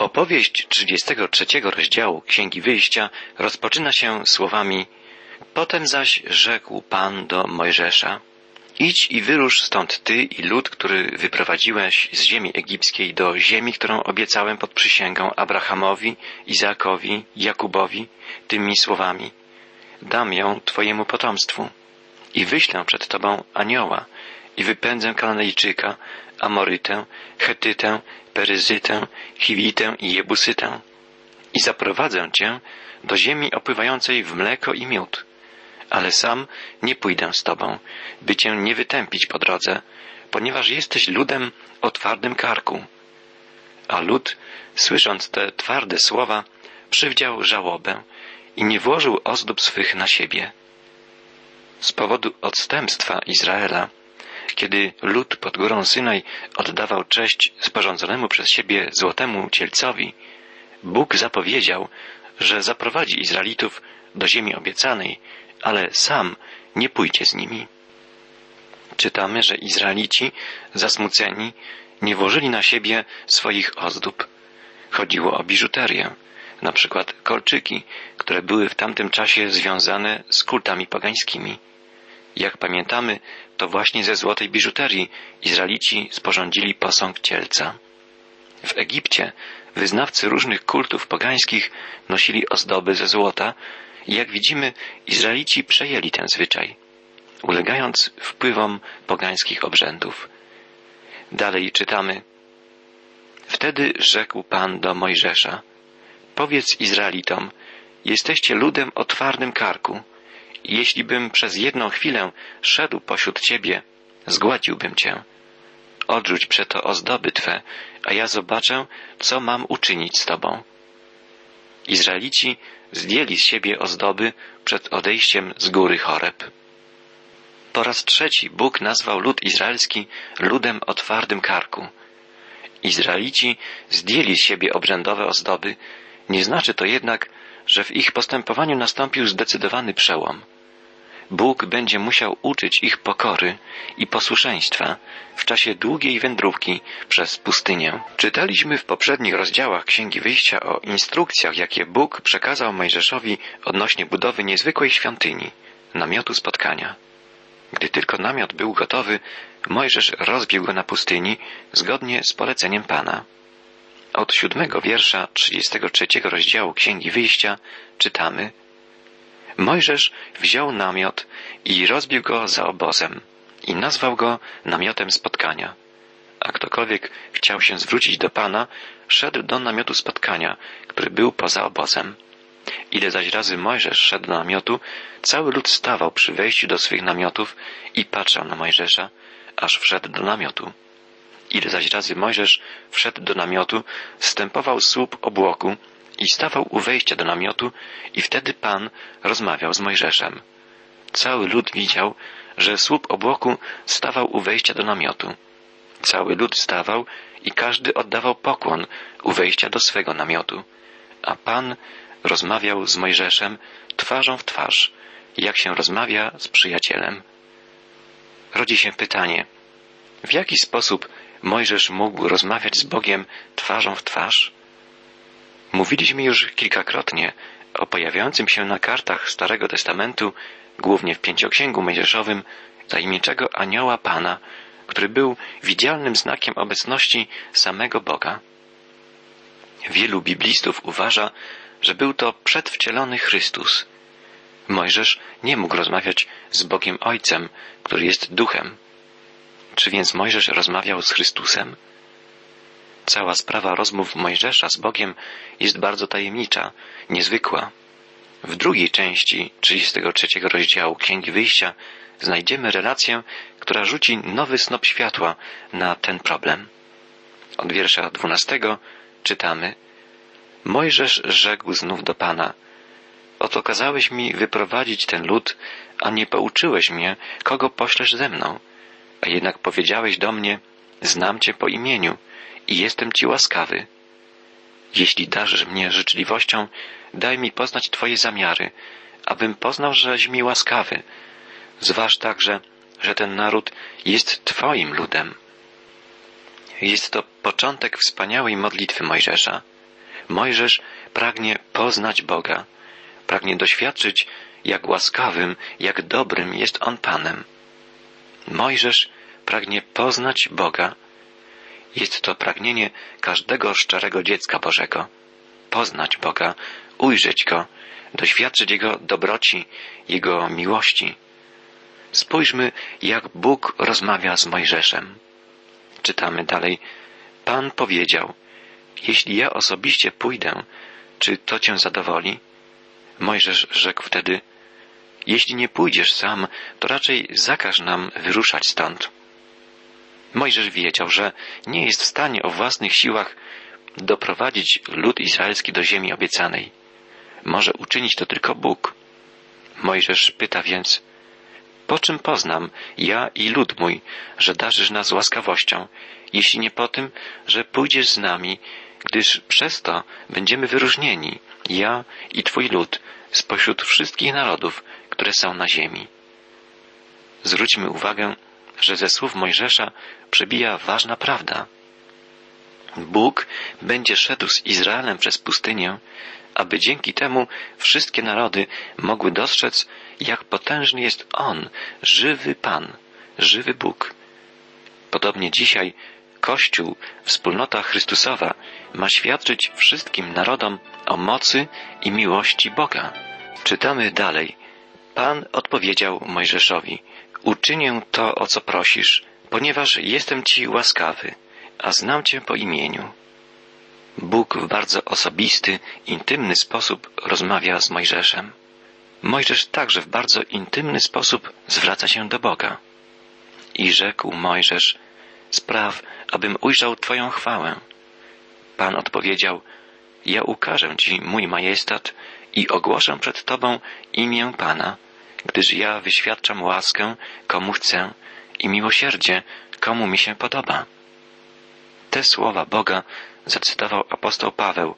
Opowieść 33 rozdziału Księgi Wyjścia rozpoczyna się słowami Potem zaś rzekł Pan do Mojżesza Idź i wyrusz stąd ty i lud, który wyprowadziłeś z ziemi egipskiej do ziemi, którą obiecałem pod przysięgą Abrahamowi, Izaakowi, Jakubowi, tymi słowami. Dam ją twojemu potomstwu i wyślę przed tobą anioła i wypędzę Kananejczyka, Amorytę, Chetytę, Peryzytę, Chiwitę i Jebusytę i zaprowadzę cię do ziemi opływającej w mleko i miód. Ale sam nie pójdę z tobą, by cię nie wytępić po drodze, ponieważ jesteś ludem o twardym karku. A lud, słysząc te twarde słowa, przywdział żałobę i nie włożył ozdób swych na siebie. Z powodu odstępstwa Izraela kiedy lud pod górą Synaj oddawał cześć sporządzonemu przez siebie złotemu cielcowi, Bóg zapowiedział, że zaprowadzi Izraelitów do ziemi obiecanej, ale sam nie pójdzie z nimi. Czytamy, że Izraelici, zasmuceni, nie włożyli na siebie swoich ozdób. Chodziło o biżuterię, na przykład kolczyki, które były w tamtym czasie związane z kultami pagańskimi. Jak pamiętamy, to właśnie ze złotej biżuterii Izraelici sporządzili posąg cielca. W Egipcie wyznawcy różnych kultów pogańskich nosili ozdoby ze złota i jak widzimy, Izraelici przejęli ten zwyczaj, ulegając wpływom pogańskich obrzędów. Dalej czytamy. Wtedy rzekł Pan do Mojżesza, powiedz Izraelitom, jesteście ludem o twardym karku, jeśli bym przez jedną chwilę szedł pośród ciebie, zgładziłbym cię. Odrzuć przeto ozdoby twe, a ja zobaczę, co mam uczynić z tobą. Izraelici zdjęli z siebie ozdoby przed odejściem z góry Choreb. Po raz trzeci Bóg nazwał lud izraelski ludem o twardym karku. Izraelici zdjęli z siebie obrzędowe ozdoby, nie znaczy to jednak, że w ich postępowaniu nastąpił zdecydowany przełom. Bóg będzie musiał uczyć ich pokory i posłuszeństwa w czasie długiej wędrówki przez pustynię. Czytaliśmy w poprzednich rozdziałach Księgi Wyjścia o instrukcjach, jakie Bóg przekazał Mojżeszowi odnośnie budowy niezwykłej świątyni, namiotu spotkania. Gdy tylko namiot był gotowy, Mojżesz rozbił go na pustyni zgodnie z poleceniem Pana. Od siódmego wiersza trzydziestego trzeciego rozdziału Księgi Wyjścia czytamy Mojżesz wziął namiot i rozbił go za obozem i nazwał go namiotem spotkania. A ktokolwiek chciał się zwrócić do Pana, szedł do namiotu spotkania, który był poza obozem. Ile zaś razy Mojżesz szedł do namiotu, cały lud stawał przy wejściu do swych namiotów i patrzał na Mojżesza, aż wszedł do namiotu. Ile zaś razy Mojżesz wszedł do namiotu, wstępował słup obłoku i stawał u wejścia do namiotu i wtedy Pan rozmawiał z Mojżeszem. Cały lud widział, że słup obłoku stawał u wejścia do namiotu. Cały lud stawał i każdy oddawał pokłon u wejścia do swego namiotu. A Pan rozmawiał z Mojżeszem twarzą w twarz, jak się rozmawia z przyjacielem. Rodzi się pytanie, w jaki sposób Mojżesz mógł rozmawiać z Bogiem twarzą w twarz? Mówiliśmy już kilkakrotnie o pojawiającym się na kartach Starego Testamentu, głównie w Pięcioksięgu Mojżeszowym, tajemniczego anioła Pana, który był widzialnym znakiem obecności samego Boga. Wielu biblistów uważa, że był to przedwcielony Chrystus. Mojżesz nie mógł rozmawiać z Bogiem Ojcem, który jest duchem. Czy więc Mojżesz rozmawiał z Chrystusem? Cała sprawa rozmów Mojżesza z Bogiem jest bardzo tajemnicza, niezwykła. W drugiej części 33 rozdziału Księgi Wyjścia znajdziemy relację, która rzuci nowy snop światła na ten problem. Od wiersza 12 czytamy Mojżesz rzekł znów do Pana Oto kazałeś mi wyprowadzić ten lud, a nie pouczyłeś mnie, kogo poślesz ze mną. A jednak powiedziałeś do mnie Znam Cię po imieniu i jestem Ci łaskawy. Jeśli darzysz mnie życzliwością, daj mi poznać Twoje zamiary, abym poznał, żeś mi łaskawy. Zważ także, że ten naród jest Twoim ludem. Jest to początek wspaniałej modlitwy Mojżesza. Mojżesz pragnie poznać Boga, pragnie doświadczyć, jak łaskawym, jak dobrym jest On Panem. Mojżesz pragnie poznać Boga. Jest to pragnienie każdego szczerego dziecka Bożego. Poznać Boga, ujrzeć Go, doświadczyć Jego dobroci, Jego miłości. Spójrzmy, jak Bóg rozmawia z Mojżeszem. Czytamy dalej. Pan powiedział, jeśli ja osobiście pójdę, czy to cię zadowoli? Mojżesz rzekł wtedy, jeśli nie pójdziesz sam, to raczej zakaż nam wyruszać stąd. Mojżesz wiedział, że nie jest w stanie o własnych siłach doprowadzić lud izraelski do ziemi obiecanej. Może uczynić to tylko Bóg. Mojżesz pyta więc, po czym poznam, ja i lud mój, że darzysz nas łaskawością, jeśli nie po tym, że pójdziesz z nami, gdyż przez to będziemy wyróżnieni, ja i Twój lud, spośród wszystkich narodów, które są na ziemi. Zwróćmy uwagę, że ze słów Mojżesza przebija ważna prawda. Bóg będzie szedł z Izraelem przez pustynię, aby dzięki temu wszystkie narody mogły dostrzec, jak potężny jest On, żywy Pan, żywy Bóg. Podobnie dzisiaj Kościół, wspólnota Chrystusowa, ma świadczyć wszystkim narodom o mocy i miłości Boga. Czytamy dalej. Pan odpowiedział Mojżeszowi: Uczynię to, o co prosisz, ponieważ jestem Ci łaskawy, a znam Cię po imieniu. Bóg w bardzo osobisty, intymny sposób rozmawia z Mojżeszem. Mojżesz także w bardzo intymny sposób zwraca się do Boga. I rzekł Mojżesz, spraw, abym ujrzał Twoją chwałę. Pan odpowiedział, ja ukażę Ci mój majestat i ogłoszę przed Tobą imię Pana, gdyż ja wyświadczam łaskę, komu chcę i miłosierdzie, komu mi się podoba. Te słowa Boga zacytował apostoł Paweł,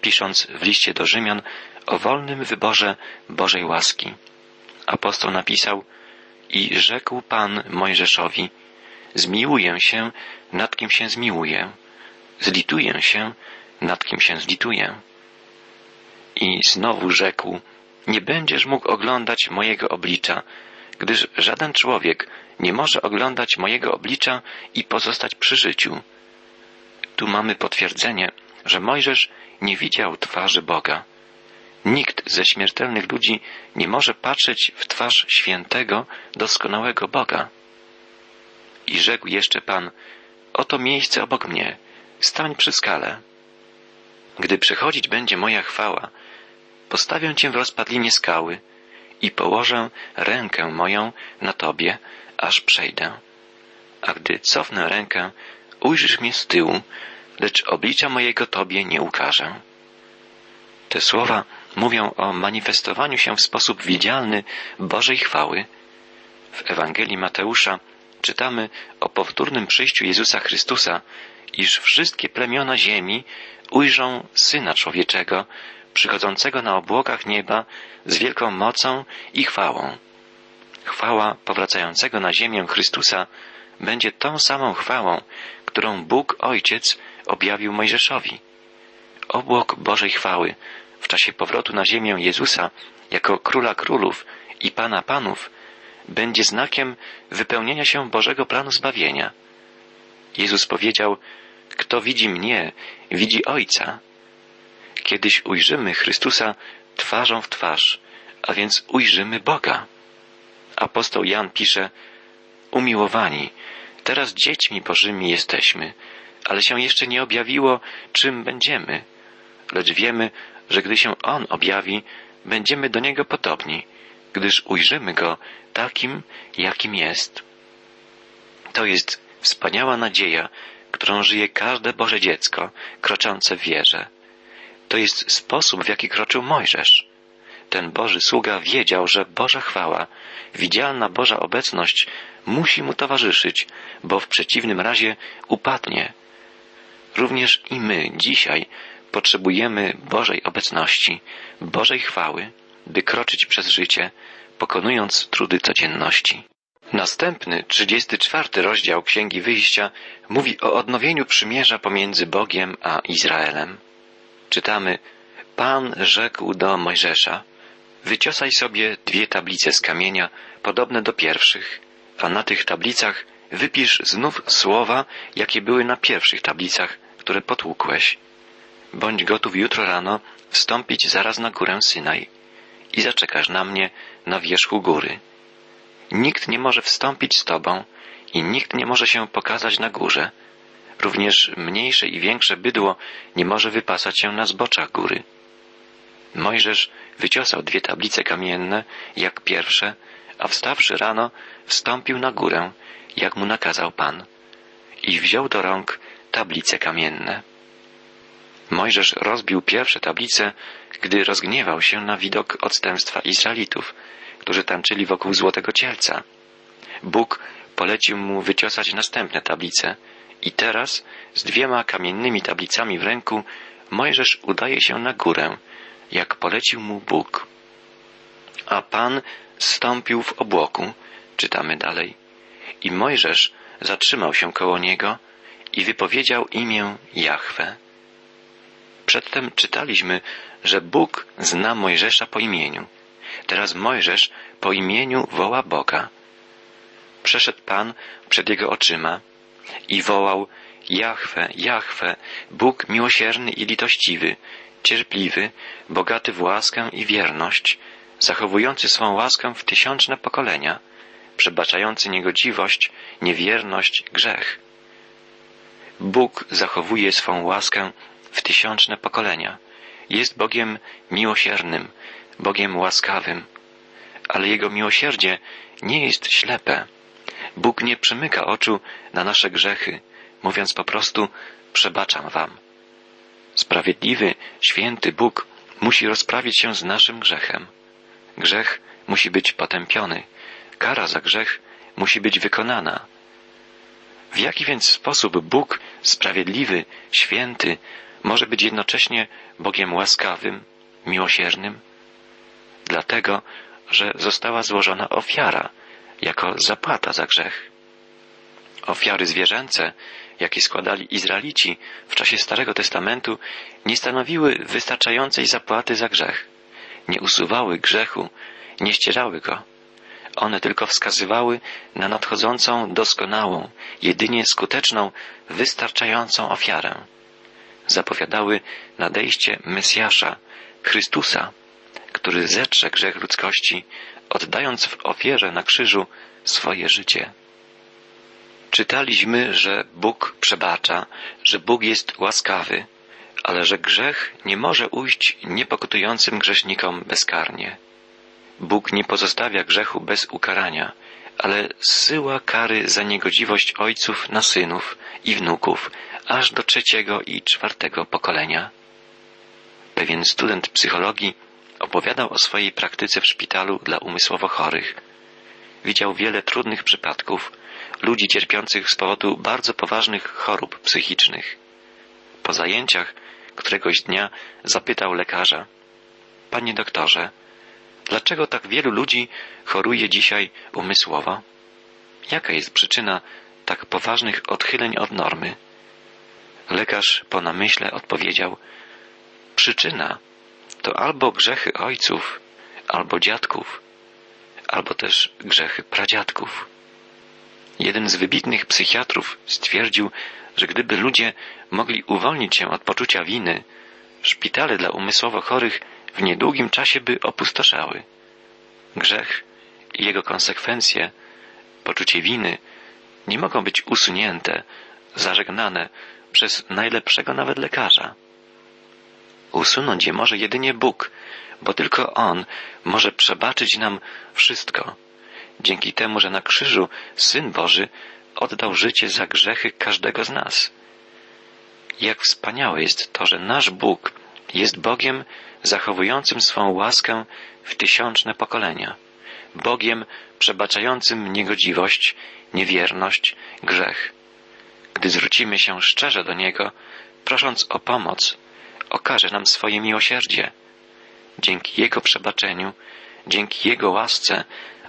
pisząc w liście do Rzymian o wolnym wyborze Bożej łaski. Apostoł napisał i rzekł Pan Mojżeszowi, zmiłuję się, nad kim się zmiłuję, zlituję się, nad kim się zlituję. I znowu rzekł, nie będziesz mógł oglądać mojego oblicza, gdyż żaden człowiek nie może oglądać mojego oblicza i pozostać przy życiu. Tu mamy potwierdzenie, że Mojżesz nie widział twarzy Boga. Nikt ze śmiertelnych ludzi nie może patrzeć w twarz świętego, doskonałego Boga. I rzekł jeszcze Pan, oto miejsce obok mnie, stań przy skale. Gdy przychodzić będzie moja chwała, postawię Cię w rozpadlinie skały i położę rękę moją na Tobie, aż przejdę. A gdy cofnę rękę, ujrzysz mnie z tyłu, lecz oblicza mojego Tobie nie ukażę. Te słowa mówią o manifestowaniu się w sposób widzialny Bożej chwały. W Ewangelii Mateusza czytamy o powtórnym przyjściu Jezusa Chrystusa, iż wszystkie plemiona ziemi ujrzą Syna Człowieczego, przychodzącego na obłokach nieba z wielką mocą i chwałą. Chwała powracającego na ziemię Chrystusa będzie tą samą chwałą, którą Bóg Ojciec objawił Mojżeszowi. Obłok Bożej chwały w czasie powrotu na ziemię Jezusa jako Króla Królów i Pana Panów będzie znakiem wypełnienia się Bożego planu zbawienia. Jezus powiedział, kto widzi mnie, widzi Ojca. Kiedyś ujrzymy Chrystusa twarzą w twarz, a więc ujrzymy Boga. Apostoł Jan pisze, umiłowani, teraz dziećmi Bożymi jesteśmy, ale się jeszcze nie objawiło, czym będziemy. Lecz wiemy, że gdy się On objawi, będziemy do Niego podobni, gdyż ujrzymy Go takim, jakim jest. To jest wspaniała nadzieja, którą żyje każde Boże dziecko, kroczące w wierze. To jest sposób, w jaki kroczył Mojżesz. Ten Boży sługa wiedział, że Boża chwała, widzialna Boża obecność musi mu towarzyszyć, bo w przeciwnym razie upadnie. Również i my dzisiaj potrzebujemy Bożej obecności, Bożej chwały, by kroczyć przez życie, pokonując trudy codzienności. Następny, trzydziesty czwarty rozdział Księgi Wyjścia mówi o odnowieniu przymierza pomiędzy Bogiem a Izraelem. czytamy Pan rzekł do Mojżesza Wyciosaj sobie dwie tablice z kamienia, podobne do pierwszych, a na tych tablicach wypisz znów słowa, jakie były na pierwszych tablicach, które potłukłeś. Bądź gotów jutro rano wstąpić zaraz na górę Synaj i zaczekasz na mnie na wierzchu góry. Nikt nie może wstąpić z tobą i nikt nie może się pokazać na górze. Również mniejsze i większe bydło nie może wypasać się na zboczach góry. Mojżesz wyciosał dwie tablice kamienne, jak pierwsze, a wstawszy rano, wstąpił na górę, jak mu nakazał Pan, i wziął do rąk tablice kamienne. Mojżesz rozbił pierwsze tablice, gdy rozgniewał się na widok odstępstwa Izraelitów, którzy tańczyli wokół złotego cielca. Bóg polecił mu wyciosać następne tablice i teraz z dwiema kamiennymi tablicami w ręku Mojżesz udaje się na górę, jak polecił mu Bóg. A Pan stąpił w obłoku, czytamy dalej, i Mojżesz zatrzymał się koło niego i wypowiedział imię Jahwe. Przedtem czytaliśmy, że Bóg zna Mojżesza po imieniu. Teraz Mojżesz po imieniu woła Boga. Przeszedł Pan przed jego oczyma i wołał Jahwe, Jahwe, Bóg miłosierny i litościwy, cierpliwy, bogaty w łaskę i wierność, zachowujący swą łaskę w tysiączne pokolenia, przebaczający niegodziwość, niewierność, grzech. Bóg zachowuje swą łaskę w tysiączne pokolenia. Jest Bogiem miłosiernym, Bogiem łaskawym, ale Jego miłosierdzie nie jest ślepe. Bóg nie przymyka oczu na nasze grzechy, mówiąc po prostu przebaczam wam. Sprawiedliwy, święty Bóg musi rozprawić się z naszym grzechem. Grzech musi być potępiony, kara za grzech musi być wykonana. W jaki więc sposób Bóg, sprawiedliwy, święty, może być jednocześnie Bogiem łaskawym, miłosiernym? Dlatego, że została złożona ofiara jako zapłata za grzech. Ofiary zwierzęce, jakie składali Izraelici w czasie Starego Testamentu, nie stanowiły wystarczającej zapłaty za grzech. Nie usuwały grzechu, nie ścierały go. One tylko wskazywały na nadchodzącą, doskonałą, jedynie skuteczną, wystarczającą ofiarę. Zapowiadały nadejście Mesjasza, Chrystusa, który zetrze grzech ludzkości, oddając w ofierze na krzyżu swoje życie. Czytaliśmy, że Bóg przebacza, że Bóg jest łaskawy, ale że grzech nie może ujść niepokutującym grzesznikom bezkarnie. Bóg nie pozostawia grzechu bez ukarania, ale zsyła kary za niegodziwość ojców na synów i wnuków, aż do trzeciego i czwartego pokolenia. Pewien student psychologii opowiadał o swojej praktyce w szpitalu dla umysłowo chorych. Widział wiele trudnych przypadków, ludzi cierpiących z powodu bardzo poważnych chorób psychicznych. Po zajęciach któregoś dnia zapytał lekarza: Panie doktorze, dlaczego tak wielu ludzi choruje dzisiaj umysłowo? Jaka jest przyczyna tak poważnych odchyleń od normy? Lekarz po namyśle odpowiedział: Przyczyna to albo grzechy ojców, albo dziadków, albo też grzechy pradziadków. Jeden z wybitnych psychiatrów stwierdził, że gdyby ludzie mogli uwolnić się od poczucia winy, szpitale dla umysłowo chorych w niedługim czasie by opustoszały. Grzech i jego konsekwencje, poczucie winy, nie mogą być usunięte, zażegnane przez najlepszego nawet lekarza. Usunąć je może jedynie Bóg, bo tylko On może przebaczyć nam wszystko dzięki temu, że na krzyżu Syn Boży oddał życie za grzechy każdego z nas. Jak wspaniałe jest to, że nasz Bóg jest Bogiem zachowującym swą łaskę w tysiączne pokolenia, Bogiem przebaczającym niegodziwość, niewierność, grzech. Gdy zwrócimy się szczerze do Niego, prosząc o pomoc, okaże nam swoje miłosierdzie. Dzięki Jego przebaczeniu, dzięki Jego łasce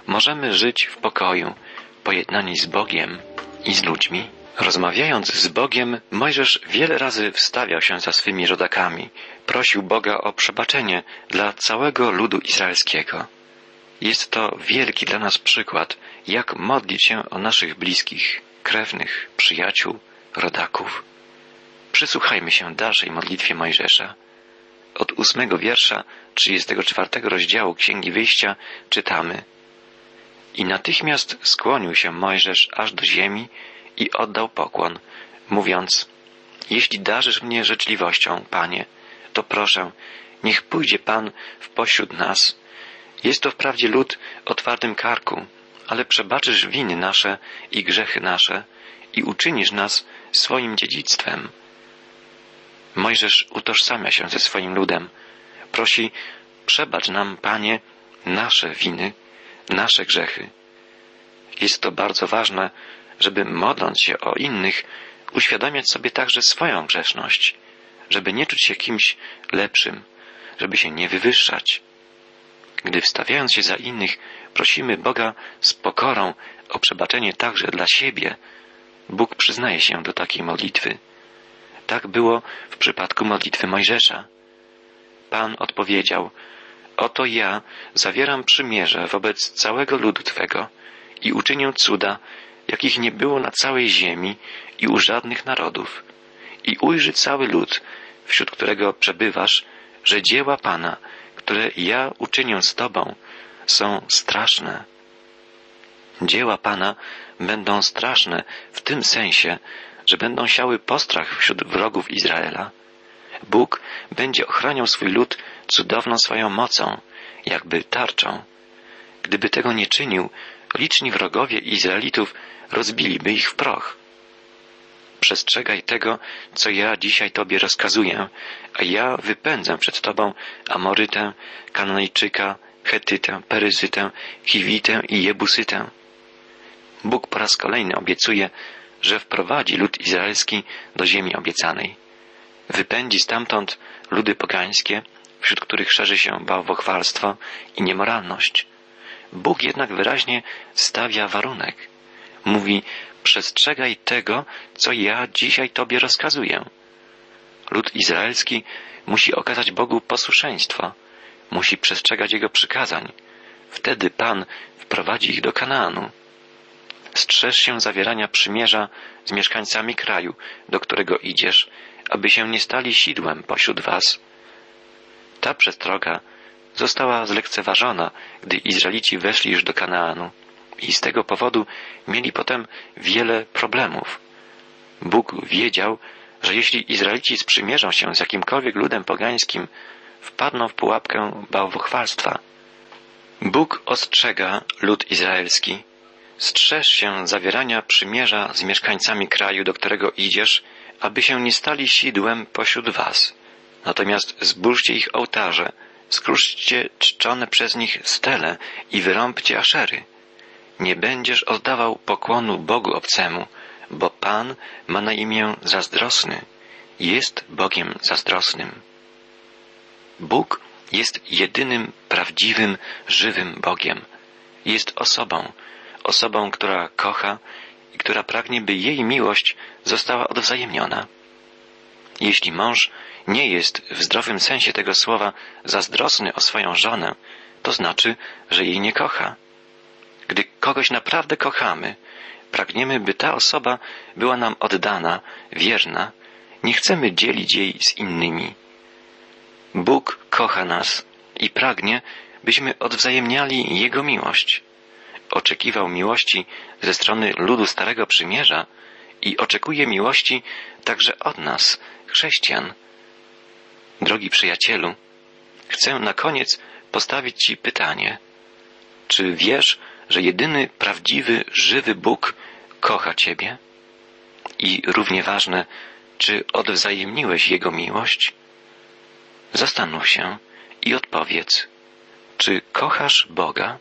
możemy żyć w pokoju, pojednani z Bogiem i z ludźmi. Rozmawiając z Bogiem, Mojżesz wiele razy wstawiał się za swymi rodakami, prosił Boga o przebaczenie dla całego ludu izraelskiego. Jest to wielki dla nas przykład, jak modlić się o naszych bliskich, krewnych, przyjaciół, rodaków. Przysłuchajmy się dalszej modlitwie Mojżesza. Od ósmego wiersza trzydziestego czwartego rozdziału Księgi Wyjścia czytamy I natychmiast skłonił się Mojżesz aż do ziemi i oddał pokłon, mówiąc Jeśli darzysz mnie życzliwością, Panie, to proszę, niech pójdzie Pan w pośród nas. Jest to wprawdzie lud o twardym karku, ale przebaczysz winy nasze i grzechy nasze i uczynisz nas swoim dziedzictwem. Mojżesz utożsamia się ze swoim ludem. Prosi, przebacz nam, Panie, nasze winy, nasze grzechy. Jest to bardzo ważne, żeby modląc się o innych, uświadamiać sobie także swoją grzeszność, żeby nie czuć się kimś lepszym, żeby się nie wywyższać. Gdy wstawiając się za innych, prosimy Boga z pokorą o przebaczenie także dla siebie, Bóg przyznaje się do takiej modlitwy. Tak było w przypadku modlitwy Mojżesza. Pan odpowiedział, Oto ja zawieram przymierze wobec całego ludu Twego i uczynię cuda, jakich nie było na całej ziemi i u żadnych narodów. I ujrzy cały lud, wśród którego przebywasz, że dzieła Pana, które ja uczynię z Tobą, są straszne. Dzieła Pana będą straszne w tym sensie, że będą siały postrach wśród wrogów Izraela. Bóg będzie ochraniał swój lud cudowną swoją mocą, jakby tarczą. Gdyby tego nie czynił, liczni wrogowie Izraelitów rozbiliby ich w proch. Przestrzegaj tego, co ja dzisiaj Tobie rozkazuję, a ja wypędzę przed Tobą Amorytę, Kananejczyka, Chetytę, Peryzytę, Chiwitę i Jebusytę. Bóg po raz kolejny obiecuje, że wprowadzi lud izraelski do ziemi obiecanej. Wypędzi stamtąd ludy pogańskie, wśród których szerzy się bałwochwalstwo i niemoralność. Bóg jednak wyraźnie stawia warunek. Mówi, przestrzegaj tego, co ja dzisiaj Tobie rozkazuję. Lud izraelski musi okazać Bogu posłuszeństwo, musi przestrzegać Jego przykazań. Wtedy Pan wprowadzi ich do Kanaanu. Strzeż się zawierania przymierza z mieszkańcami kraju, do którego idziesz, aby się nie stali sidłem pośród was. Ta przestroga została zlekceważona, gdy Izraelici weszli już do Kanaanu i z tego powodu mieli potem wiele problemów. Bóg wiedział, że jeśli Izraelici sprzymierzą się z jakimkolwiek ludem pogańskim, wpadną w pułapkę bałwochwalstwa. Bóg ostrzega lud izraelski, Strzeż się zawierania przymierza z mieszkańcami kraju, do którego idziesz, aby się nie stali sidłem pośród was. Natomiast zburzcie ich ołtarze, skruszcie czczone przez nich stele i wyrąbcie aszery. Nie będziesz oddawał pokłonu Bogu obcemu, bo Pan ma na imię zazdrosny, jest Bogiem zazdrosnym. Bóg jest jedynym prawdziwym, żywym Bogiem. Jest osobą, osobą, która kocha i która pragnie, by jej miłość została odwzajemniona. Jeśli mąż nie jest w zdrowym sensie tego słowa zazdrosny o swoją żonę, to znaczy, że jej nie kocha. Gdy kogoś naprawdę kochamy, pragniemy, by ta osoba była nam oddana, wierna, nie chcemy dzielić jej z innymi. Bóg kocha nas i pragnie, byśmy odwzajemniali Jego miłość oczekiwał miłości ze strony ludu Starego Przymierza i oczekuje miłości także od nas, chrześcijan. Drogi przyjacielu, chcę na koniec postawić Ci pytanie. Czy wiesz, że jedyny prawdziwy, żywy Bóg kocha Ciebie? I równie ważne, czy odwzajemniłeś Jego miłość? Zastanów się i odpowiedz, czy kochasz Boga?